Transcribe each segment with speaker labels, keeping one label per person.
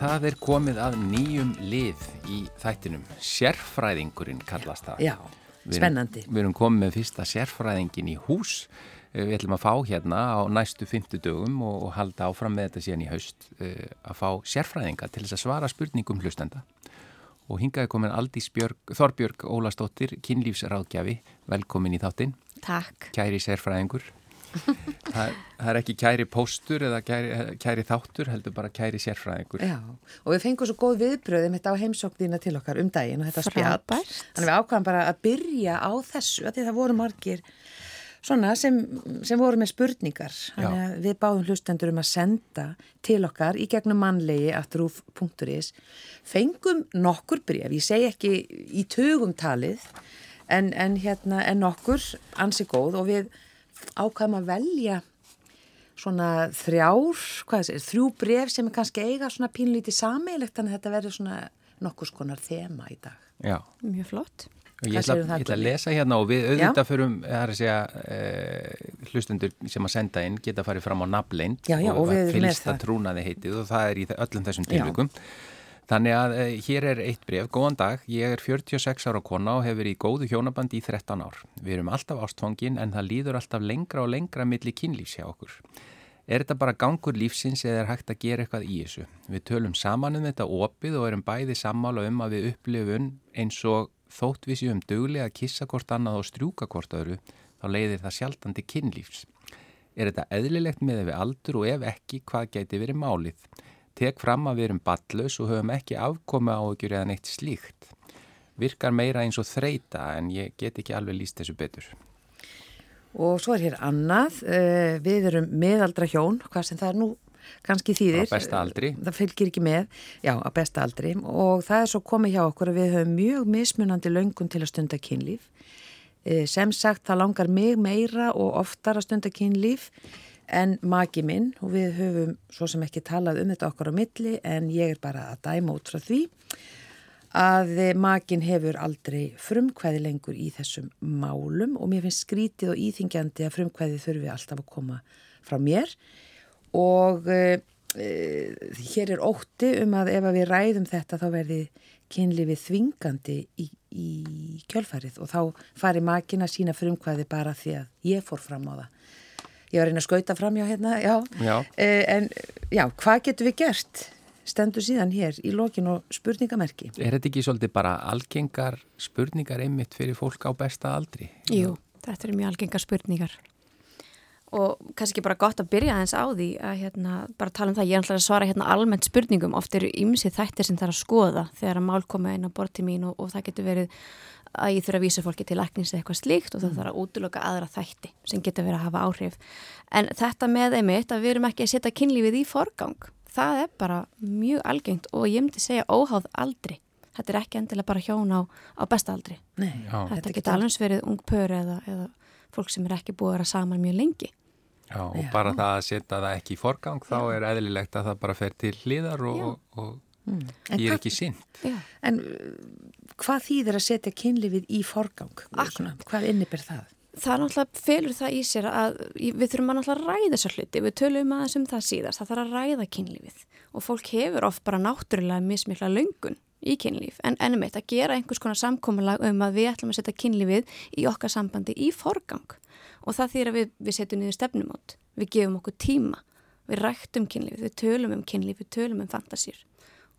Speaker 1: Það er komið að nýjum lið í þættinum. Sérfræðingurinn kallast það.
Speaker 2: Já, spennandi.
Speaker 1: Við erum, við erum komið með fyrsta sérfræðingin í hús. Eh, við ætlum að fá hérna á næstu fymtu dögum og, og halda áfram með þetta síðan í haust uh, að fá sérfræðinga til þess að svara spurningum hlustenda. Og hingaði komin Aldís Björg, Þorbjörg Ólastóttir, kynlífsráðgjafi. Velkomin í þáttinn.
Speaker 3: Takk.
Speaker 1: Kæri sérfræðingur. Það, það er ekki kæri póstur eða kæri, kæri þáttur, heldur bara kæri sérfræðingur.
Speaker 2: Já, og við fengum svo góð viðbröðum þetta á heimsóknina til okkar um daginn og þetta spjall.
Speaker 3: Frábært.
Speaker 2: Þannig við ákvæðum bara að byrja á þessu, að því það voru margir svona sem, sem voru með spurningar. Þannig að við báðum hlustendur um að senda til okkar í gegnum mannlegi afturúf.is. Fengum nokkur bref, ég segi ekki í tögum talið, en, en, hérna, en nokkur ansi góð og við ákvæðum að velja svona þrjár, er, þrjú bref sem er kannski eiga svona pínlítið sameilegt þannig að þetta verður svona nokkus konar þema í dag.
Speaker 1: Já.
Speaker 3: Mjög flott.
Speaker 1: Ég ætla, ég ætla að lesa hérna og við auðvitað förum, það er að segja, e, hlustendur sem að senda inn geta farið fram á nafnleind
Speaker 2: og,
Speaker 1: og fylgsta trúnaði heitið og það er í öllum þessum tilvikum. Þannig að e, hér er eitt bref, góðan dag, ég er 46 ára kona og hefur í góðu hjónabandi í 13 ár. Við erum alltaf ástfangin en það líður alltaf lengra og lengra millir kynlífs hjá okkur. Er þetta bara gangur lífsins eða er hægt að gera eitthvað í þessu? Við tölum saman um þetta opið og erum bæði sammála um að við upplifun eins og þótt við séum döglega að kissa hvort annað og strjúka hvort öðru, þá leiðir það sjaldandi kynlífs. Er þetta eðlilegt með við aldur og ef ekki, hvað gæti verið málið? Tek fram að við erum ballaus og höfum ekki afkomi á okkur eða neitt slíkt. Virkar meira eins og þreita en ég get ekki alveg líst þessu betur.
Speaker 2: Og svo er hér annað, við erum meðaldra hjón, hvað sem það er nú kannski þýðir.
Speaker 1: Á besta aldri.
Speaker 2: Það fylgir ekki með, já, á besta aldri og það er svo komið hjá okkur að við höfum mjög mismunandi löngun til að stunda kynlíf. Sem sagt, það langar mig meira og oftar að stunda kynlíf en maki minn og við höfum svo sem ekki talað um þetta okkur á milli en ég er bara að dæma út frá því að makin hefur aldrei frumkvæði lengur í þessum málum og mér finnst skrítið og íþingjandi að frumkvæði þurfi alltaf að koma frá mér og uh, hér er ótti um að ef að við ræðum þetta þá verði kynlifið þvingandi í, í kjölfarið og þá fari makin að sína frumkvæði bara því að ég fór fram á það. Ég var einn að skauta fram hjá hérna, já,
Speaker 1: já.
Speaker 2: Uh, en já, hvað getur við gert? stendur síðan hér í lokin og spurningamerki.
Speaker 1: Er þetta ekki svolítið bara algengar spurningar einmitt fyrir fólk á besta aldri?
Speaker 3: Jú, þetta er mjög algengar spurningar og kannski bara gott að byrja aðeins á því að hérna, bara tala um það, ég er alltaf að svara hérna almennt spurningum, oft eru ymsið þættir sem það er að skoða þegar að mál koma inn á borti mín og, og það getur verið að ég þurfa að vísa fólki til læknins eða eitthvað slíkt og það þarf að útloka aðra þætti sem getur verið að hafa áhrif en þetta með einmitt að við erum ekki að setja kynlífið í forgang það er bara mjög algengt og ég myndi segja óháð aldri. Þetta er ekki endilega bara hjón á, á besta aldri.
Speaker 2: Nei,
Speaker 3: þetta getur alveg verið ung pör eða, eða fólk sem er ekki búið að vera saman mjög lengi.
Speaker 1: Já, og Já. bara það að setja það ekki í forgang, Já. þá er eðlilegt að það bara fer til hliðar og, og, og mm. ég er ekki synd.
Speaker 2: En hvað þýðir að setja kynlifið í forgang? Svona, hvað innibir það?
Speaker 3: það er náttúrulega felur það í sér að við þurfum að náttúrulega ræða þessar hluti við tölum aðeins um það síðast, það þarf að ræða kynlífið og fólk hefur oft bara náttúrulega mismikla löngun í kynlíf en ennum eitt að gera einhvers konar samkómulag um að við ætlum að setja kynlífið í okkar sambandi í forgang og það þýr að við, við setjum niður stefnumót, við gefum okkur tíma. Við ræktum kynlífið, við tölum um kynlíf. Við tölum um fantasýr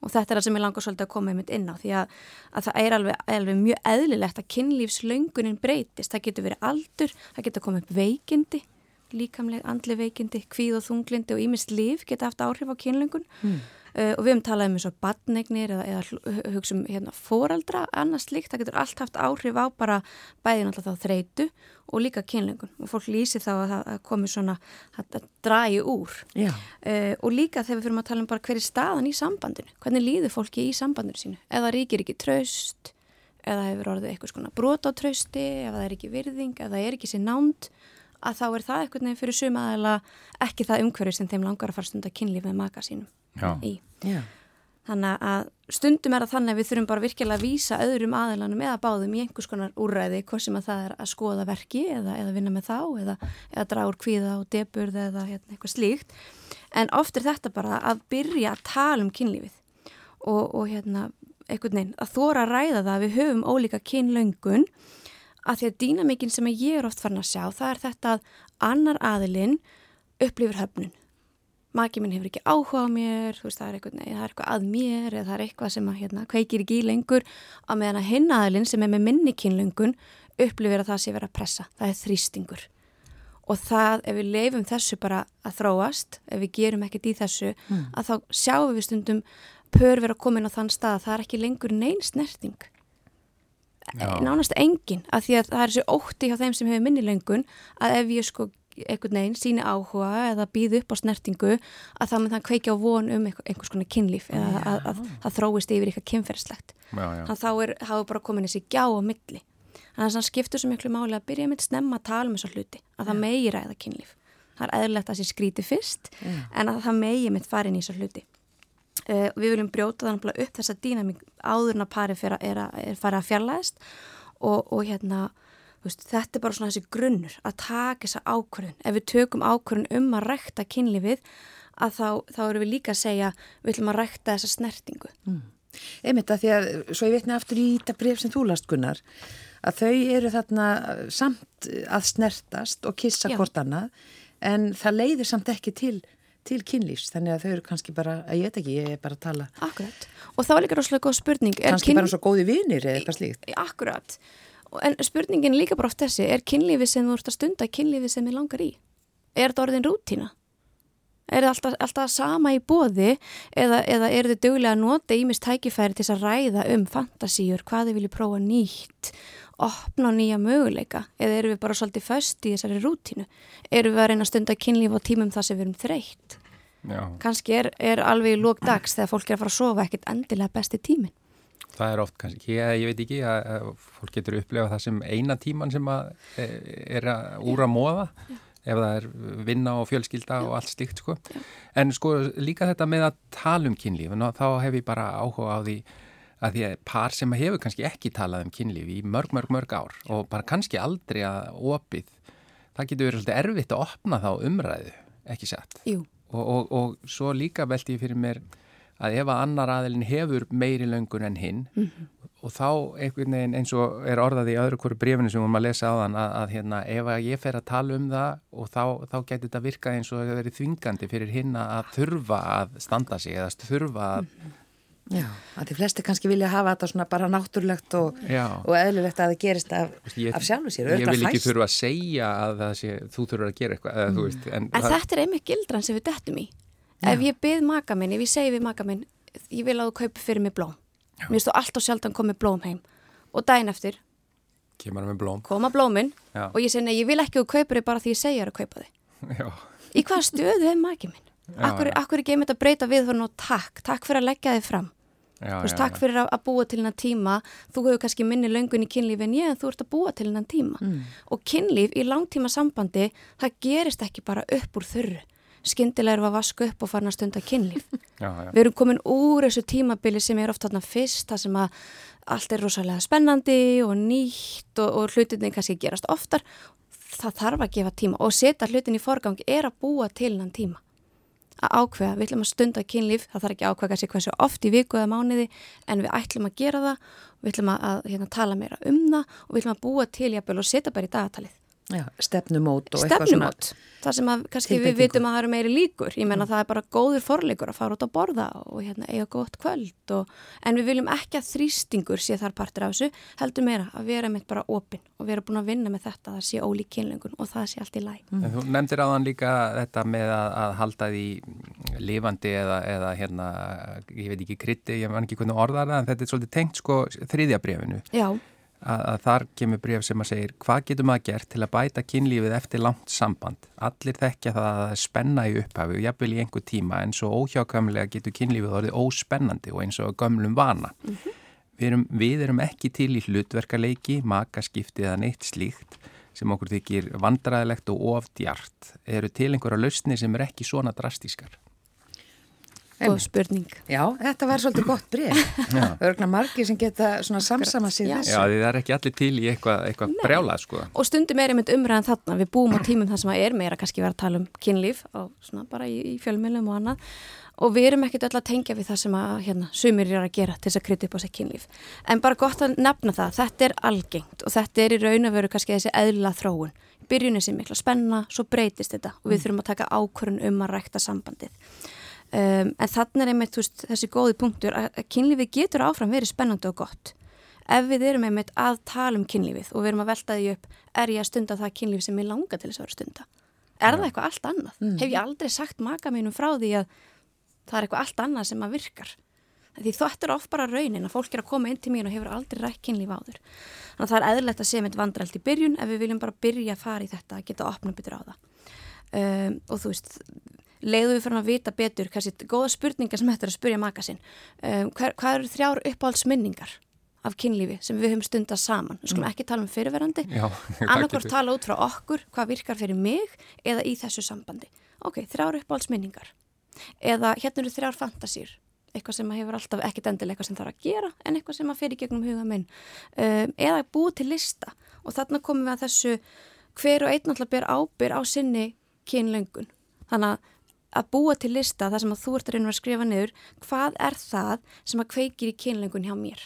Speaker 3: og þetta er það sem ég langar svolítið að koma einmitt inn á því að, að það er alveg, alveg mjög eðlilegt að kynlífslöngunin breytist. Það getur verið aldur, það getur komið upp veikindi, líkamleg andli veikindi, kvíð og þunglindi og ímist líf geta haft áhrif á kynlöngun. Mm. uh, og við höfum talað um eins og badnegnir eða, eða hugsa um hérna, fóraldra annars líkt, það getur allt haft áhrif á bara bæðin alltaf þá þreitu og líka kynlengun og fólk lýsi þá að það komi svona að dragi úr. Uh, og líka þegar við fyrir að tala um bara hver er staðan í sambandinu, hvernig líður fólki í sambandinu sínu, eða ríkir ekki tröst eða hefur orðið eitthvað svona brot á trösti, ef það er ekki virðing? Eða það er ekki sér nánd? Að þá er það eitthvað nefn fyrir sumaðala ekki það umhverju sem þeim langar að fara stund að kynlíf með maka sínum
Speaker 1: Já.
Speaker 3: í. Já. Þannig að stundum er það þannig að við þurfum bara virkilega að vísa öðrum aðilanum eða báðum í einhvers konar úræði hvort sem að það er að skoða verki eða, eða vinna með þá eða, eða draga úr kvíða og deburð eða hérna, eitthvað slíkt. En oft er þetta bara að byrja að tala um kynlífið. og, og hérna, einhvern veginn, að þóra að ræða það að við höfum ólíka kynlöngun að því að dýnamíkin sem ég er oft farin að sjá, það er þetta að annar aðilinn upplifir höfnun maki minn hefur ekki áhuga á mér veist, það, er eitthvað, nei, það er eitthvað að mér eða það er eitthvað sem að, hérna, kveikir ekki í lengur á meðan að hinnaðilinn sem er með minni kynlöngun upplifir að það sé verið að pressa það er þrýstingur og það, ef við leifum þessu bara að þróast ef við gerum ekkert í þessu mm. að þá sjáum við stundum pör vera að koma inn á þann stað að það er ekki lengur neyn snerting Já. nánast engin, að því að það er þessu ótti hjá þeim sem hefur minni löngun að ef ég sko einhvern veginn síni áhuga eða býð upp á snertingu að það með það kveikja á von um einhvers konar kynlíf eða að, að það þróist yfir eitthvað kynferðslegt þannig að þá er, er bara komin þessi gjá á milli. Þannig að það skiptur svo miklu máli að byrja með snemma að tala um þessu hluti að það megi ræða kynlíf. Það er eðlilegt að það sé skríti fyrst Já. en að það megi með farin í þessu hluti. Uh, við viljum brjóta þannig upp þessa dýnamík áðurna pari er, er, er að fjarlæðist og, og hérna Veist, þetta er bara svona þessi grunnur að taka þessa ákvörðun. Ef við tökum ákvörðun um að rækta kynlífið að þá, þá eru við líka að segja við ætlum að rækta þessa snertingu. Mm.
Speaker 2: Einmitt að því að, svo ég veitni aftur í þetta bref sem þú last Gunnar, að þau eru þarna samt að snertast og kissa Já. hvort annað en það leiðir samt ekki til, til kynlífs þannig að þau eru kannski bara, ég veit ekki, ég er bara að tala.
Speaker 3: Akkurat. Og þá er líka rosalega góð spurning.
Speaker 2: Kannski kyn... bara svo góði vinir eða eitthvað slíkt.
Speaker 3: Akkurat en spurningin líka bara oft þessi er kynlífi sem þú ert að stunda kynlífi sem þið langar í? Er þetta orðin rútína? Er þetta alltaf, alltaf sama í bóði eða, eða er þetta dögulega að nota ímist tækifæri til að ræða um fantasíur, hvað þið vilju prófa nýtt opna nýja möguleika? Eða eru við bara svolítið föst í þessari rútínu? Eru við að reyna að stunda kynlífi á tímum þar sem við erum þreytt? Kannski er, er alveg í lók dags þegar fólk er að fara að sofa ekkert endilega besti tímin
Speaker 1: það er oft kannski, ég, ég veit ekki að, fólk getur upplegað það sem eina tíman sem að, e, er að úra móða Já. ef það er vinna og fjölskylda Já. og allt slikt sko. en sko líka þetta með að tala um kynlíf þá hef ég bara áhuga á því að því að par sem hefur kannski ekki talað um kynlíf í mörg, mörg, mörg ár og bara kannski aldrei að opið það getur verið svolítið erfitt að opna þá umræðu, ekki sett og, og, og svo líka veldi ég fyrir mér að ef að annar aðilin hefur meiri löngun en hinn mm -hmm. og þá einhvern veginn eins og er orðað í öðru hverju brefinu sem við erum að lesa á þann að, að hérna, ef að ég fer að tala um það og þá, þá getur þetta virkað eins og það verið þvingandi fyrir hinn að þurfa að standa sig eða þurfa að mm -hmm.
Speaker 2: Já, að því flesti kannski vilja hafa þetta svona bara náttúrulegt og, og eðlulegt að það gerist af, ég, af sjálfu sér.
Speaker 1: Ég vil ekki þurfa að segja að sé, þú þurfa að gera eitthvað. Mm. Veist,
Speaker 3: en en það... þetta er einmitt gildran sem við dettum í. Já. Ef ég byrð maka minn, ef ég segi við maka minn, ég vil að þú kaupi fyrir mig blóm. Já. Mér finnst þú allt og sjaldan komið blóm heim. Og daginn eftir
Speaker 1: blóm.
Speaker 3: koma blóminn og ég segi, nei, ég vil ekki að þú kaupir þig bara því ég segja að kaupa þig. Í hvað stöðu er maki minn? Akkur, akkur er einmitt að breyta við fyrir nú takk, takk fyrir að leggja þig fram. Já, veist, já, takk fyrir að, að búa til hennan tíma þú hefur kannski minni löngun í kynlífi en ég en þú ert að búa til hennan tíma mm. og kynlíf í langtíma sambandi það gerist ekki bara upp úr þurru skindilega við að vaska upp og fara að stunda kynlíf. Já, já. Við erum komin úr þessu tímabili sem er oft þarna fyrst, það sem að allt er rosalega spennandi og nýtt og, og hlutinni kannski gerast oftar. Það þarf að gefa tíma og setja hlutin í forgangi er að búa til hann tíma. Að ákveða, við ætlum að stunda kynlíf, það þarf ekki að ákveða kannski hversu oft í viku eða mánuði en við ætlum að gera það, við ætlum að, að hérna, tala meira um það og við ætlum að búa til jafnvel og setja bara í dagatalið.
Speaker 2: Já, stefnumót og
Speaker 3: eitthvað svona það sem að kannski við vitum að það eru meiri líkur. Ég menna mm. það er bara góður forleikur að fara út að borða og hérna eiga gott kvöld og, en við viljum ekki að þrýstingur sé þar partur af þessu, heldur meira að vera meitt bara opinn og vera búin að vinna með þetta það sé ólík kynlengun og það sé allt í læg
Speaker 1: mm. Þú nefndir áðan líka þetta með að, að halda því lifandi eða, eða hérna, ég veit ekki krytti, ég man ekki hvernig orðar það en þetta er svolítið tengt sko þriðja brefinu Já að, að þar kemur bref sem að segir hvað getur maður gert til að bæta kynlífið eftir langt samband. Allir þekkja það að það er spenna í upphafi og jafnvel í einhver tíma en svo óhjákamlega getur kynlífið orðið óspennandi og eins og gömlum vana. Mm -hmm. við, erum, við erum ekki til í hlutverkaleiki, makaskipti eða neitt slíkt sem okkur þykir vandræðilegt og ofdjart. Eru til einhverja lausni sem er ekki svona drastískar?
Speaker 3: Góð spurning.
Speaker 2: Já, þetta var svolítið gott breyf. Örgna margi sem geta svona samsama sér
Speaker 1: þessu. Já, það er ekki allir til í eitthvað, eitthvað brjálað sko.
Speaker 3: Og stundum er einmitt umræðan þarna, við búum á tímum þar sem er meira kannski verið að tala um kynlíf og svona bara í, í fjölmjölum og annað, og við erum ekkert öll að tengja við það sem að hérna, sumir er að gera til þess að krytta upp á sér kynlíf en bara gott að nefna það, þetta er algengt og þetta er í raun að veru kannski þessi eðla þróun, byrjunni sem mikla spenna svo breytist þetta og við mm. þurfum að taka ákvörun um að rækta sambandið um, en þannig er einmitt veist, þessi góði punktur að, að kynlífi getur áfram verið spennandi og gott. Ef við erum einmitt að tala um kynlífið og við erum að velta því upp, er ég að stunda það kynlífi sem ég langa til þess að vera stunda? Er það eitthvað allt annað? Mm. Hef ég aldrei sagt maka mínum frá því að það er eitthvað allt annað sem að virkar? Því þetta er of bara raunin að fólk er að koma inn til mér og hefur aldrei rætt kynlíf áður. Þannig að það er eðlert að sé með vandralt í byrjun ef við viljum bara byrja að fara í þetta að geta að opna betur á það. Um, og þú veist leiðu við fyrir að vita betur kannski góða spurningar sem þetta er að spurja maka sinn. Um, hvað, hvað eru þrjár uppáhaldsminningar af kynlífi sem við höfum stundast saman? Við skulum mm. ekki tala um fyrirverandi annarkvárt tala út frá okkur hvað virkar fyrir mig eða í þessu sambandi. Ok, þrjár uppáhaldsminningar. Eða hérna eru þrjár fantasýr. Eitthvað sem hefur alltaf ekkit endilega eitthvað sem er að gera en eitthvað sem að fyrir gegnum huga minn. Um, eða búið til lista. Og þarna komum við að þessu hver og einn alltaf ber ábyr á sinni kynlöngun. Þannig að að búa til lista þar sem að þú ert að reyna að skrifa niður hvað er það sem að kveikir í kynlöngun hjá mér?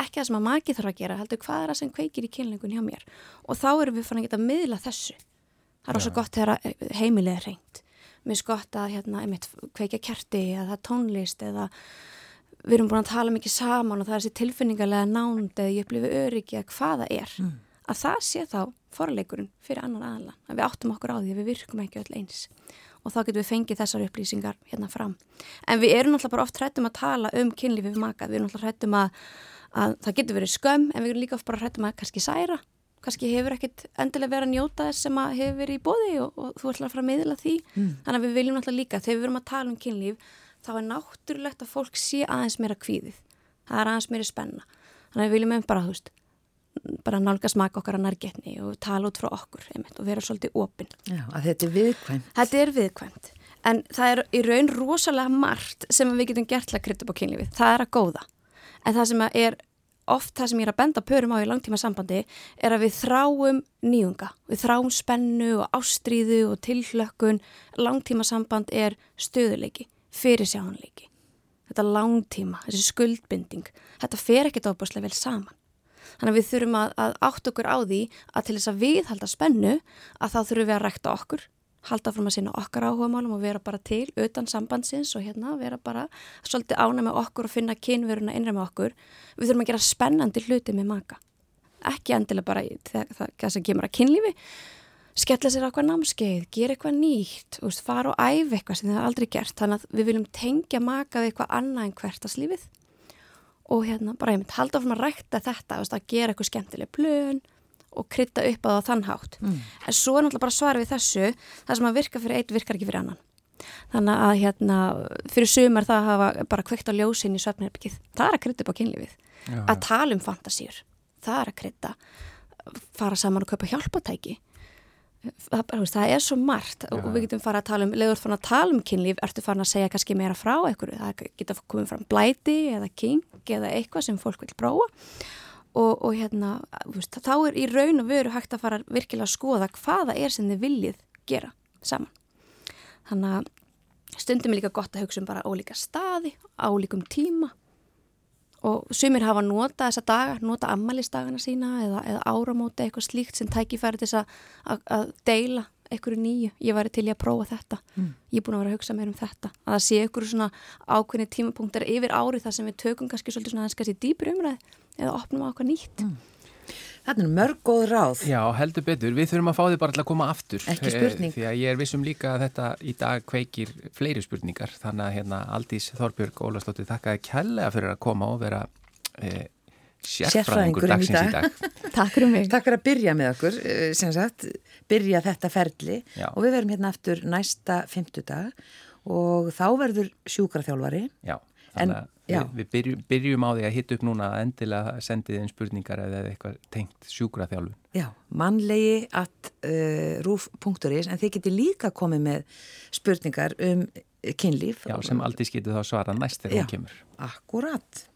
Speaker 3: Ekki það sem að maki þarf að gera heldur hvað er það sem kveikir í kynlöngun hjá mér? Og þá erum við fann að geta miðla þessu. Það er ós gott þegar heimilega er reynd mér skott að hérna, einmitt, kveika kerti eða tónlist eða við erum búin að tala mikið saman og það er þessi tilfinningarlega nánd eða ég upplifi öryggi eða hvaða er. Mm. að það sé þá forleikurinn fyrir annan aðla að við áttum okkur á því að við virkum ekki öll eins og þá getum við fengið þessar upplýsingar hérna fram. En við erum náttúrulega bara oft hrættum að tala um kynlífið maka, við erum náttúrulega hrættum að, að það getur verið skömm en við erum líka oft bara hrættum að kannski særa. Kannski hefur ekkit endilega verið að njóta þess sem að hefur verið í bóði og, og þú ætlar að fara að miðla því. Mm. þannig að við viljum náttúrulega líka, þegar við verum að tala um kynlíf þá er náttúrulegt að fólk sé aðeins meira kvíðið, það er aðeins meira spenna, þannig að við viljum um bara þú veist, bara nálga smaka okkar að nærgetni og tala út frá okkur einmitt, og vera svolítið opinn.
Speaker 2: Já, að þetta er viðkvæmt.
Speaker 3: Þetta er viðkvæmt, en það er í raun rosalega margt sem við getum gert til að krytta upp á kynlífið, það er að góða. En það sem er oft það sem ég er að benda pörum á í langtíma sambandi er að við þráum nýjunga, við þráum spennu og ástríðu og tilhlökkun. Langtíma samband er stöðuleiki, fyrirsjáhanleiki þetta langtíma, þessi skuldbinding þetta fer ekkit ábúrslega vel saman þannig að við þurfum að, að átt okkur á því að til þess að við halda spennu að þá þurfum við að rekta okkur halda fram að sína okkar áhuga málum og vera bara til utan sambandsins og hérna vera bara svolítið ána með okkur og finna kynveruna innra með okkur. Við þurfum að gera spennandi hluti með maka. Ekki endilega bara þess að kemur að kynlífi, skella sér okkur námskeið, gera eitthvað nýtt, veist, fara og æfa eitthvað sem þið hafa aldrei gert. Þannig að við viljum tengja maka við eitthvað annað en hvertaslífið og hérna bara ég mynd halda fram að rækta þetta, veist, að gera eitthvað skemmtileg plön og krytta upp á það þannhátt mm. en svo er náttúrulega bara svar við þessu það sem að virka fyrir eitt virkar ekki fyrir annan. Þannig að hérna fyrir sumar það hafa bara kveikt á ljósin í söfnirbyggið, það er að krytta upp á kynlífið. Já, að ja. tala um fantasýr það er að krytta fara saman og kaupa hjálpatæki það, það er svo margt. Já. og við getum fara að tala um, leður fann að tala um kynlíf. Ertu fann að segja kannski meira frá eitthvað, það geta komið fram blæti eða king eða eitthvað sem fólk vil prófa. Og, og hérna, veist, þá er í raun og veru hægt að fara virkilega að skoða hvaða er sem þið viljið gera saman. Þannig að stundum er líka gott að hugsa um bara ólíka staði, álíkum tíma og sumir hafa nota þessa daga, nota ammælistagana sína eða, eða áramóta eitthvað slíkt sem tækifæri til að, að, að deila einhverju nýju, ég væri til ég að prófa þetta mm. ég er búin að vera að hugsa mér um þetta að það sé einhverju svona ákveðni tímapunktar yfir árið þar sem við tökum kannski svolítið svona kannski dýpur umræð eða opnum á okkar nýtt mm.
Speaker 2: Þetta er mörg góð ráð
Speaker 1: Já, heldur betur, við þurfum að fá þið bara til að koma aftur
Speaker 2: Ekki eh, spurning
Speaker 1: Því að ég er vissum líka að þetta í dag kveikir fleiri spurningar þannig að hérna Aldís Þorbjörg Ólastóttir þakkaði kjallega fyrir að koma og vera eh, sérfræðingur dagsins í dag.
Speaker 3: Takk fyrir mig.
Speaker 2: Takk fyrir að byrja með okkur, eh, sem sagt, byrja þetta ferli Já. og við verum hérna aftur næsta fymtudag og þá verður sjúkraþjálfari.
Speaker 1: Já, þannig að við, byrjum, byrjum á því að hitta upp núna að endilega sendið einn spurningar eða eitthvað tengt sjúkraþjálfun.
Speaker 2: Já, mannlegi at uh, rúf.is en þið getur líka komið með spurningar um kynlíf.
Speaker 1: Já, sem aldrei getur þá svara næst þegar hún kemur.
Speaker 2: Akkurat.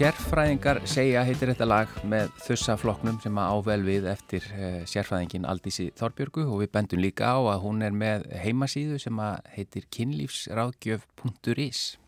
Speaker 1: Sérfræðingar segja heitir þetta lag með þussafloknum sem að ável við eftir uh, sérfræðingin Aldísi Þorbjörgu og við bendum líka á að hún er með heimasíðu sem að heitir kynlífsráðgjöf.is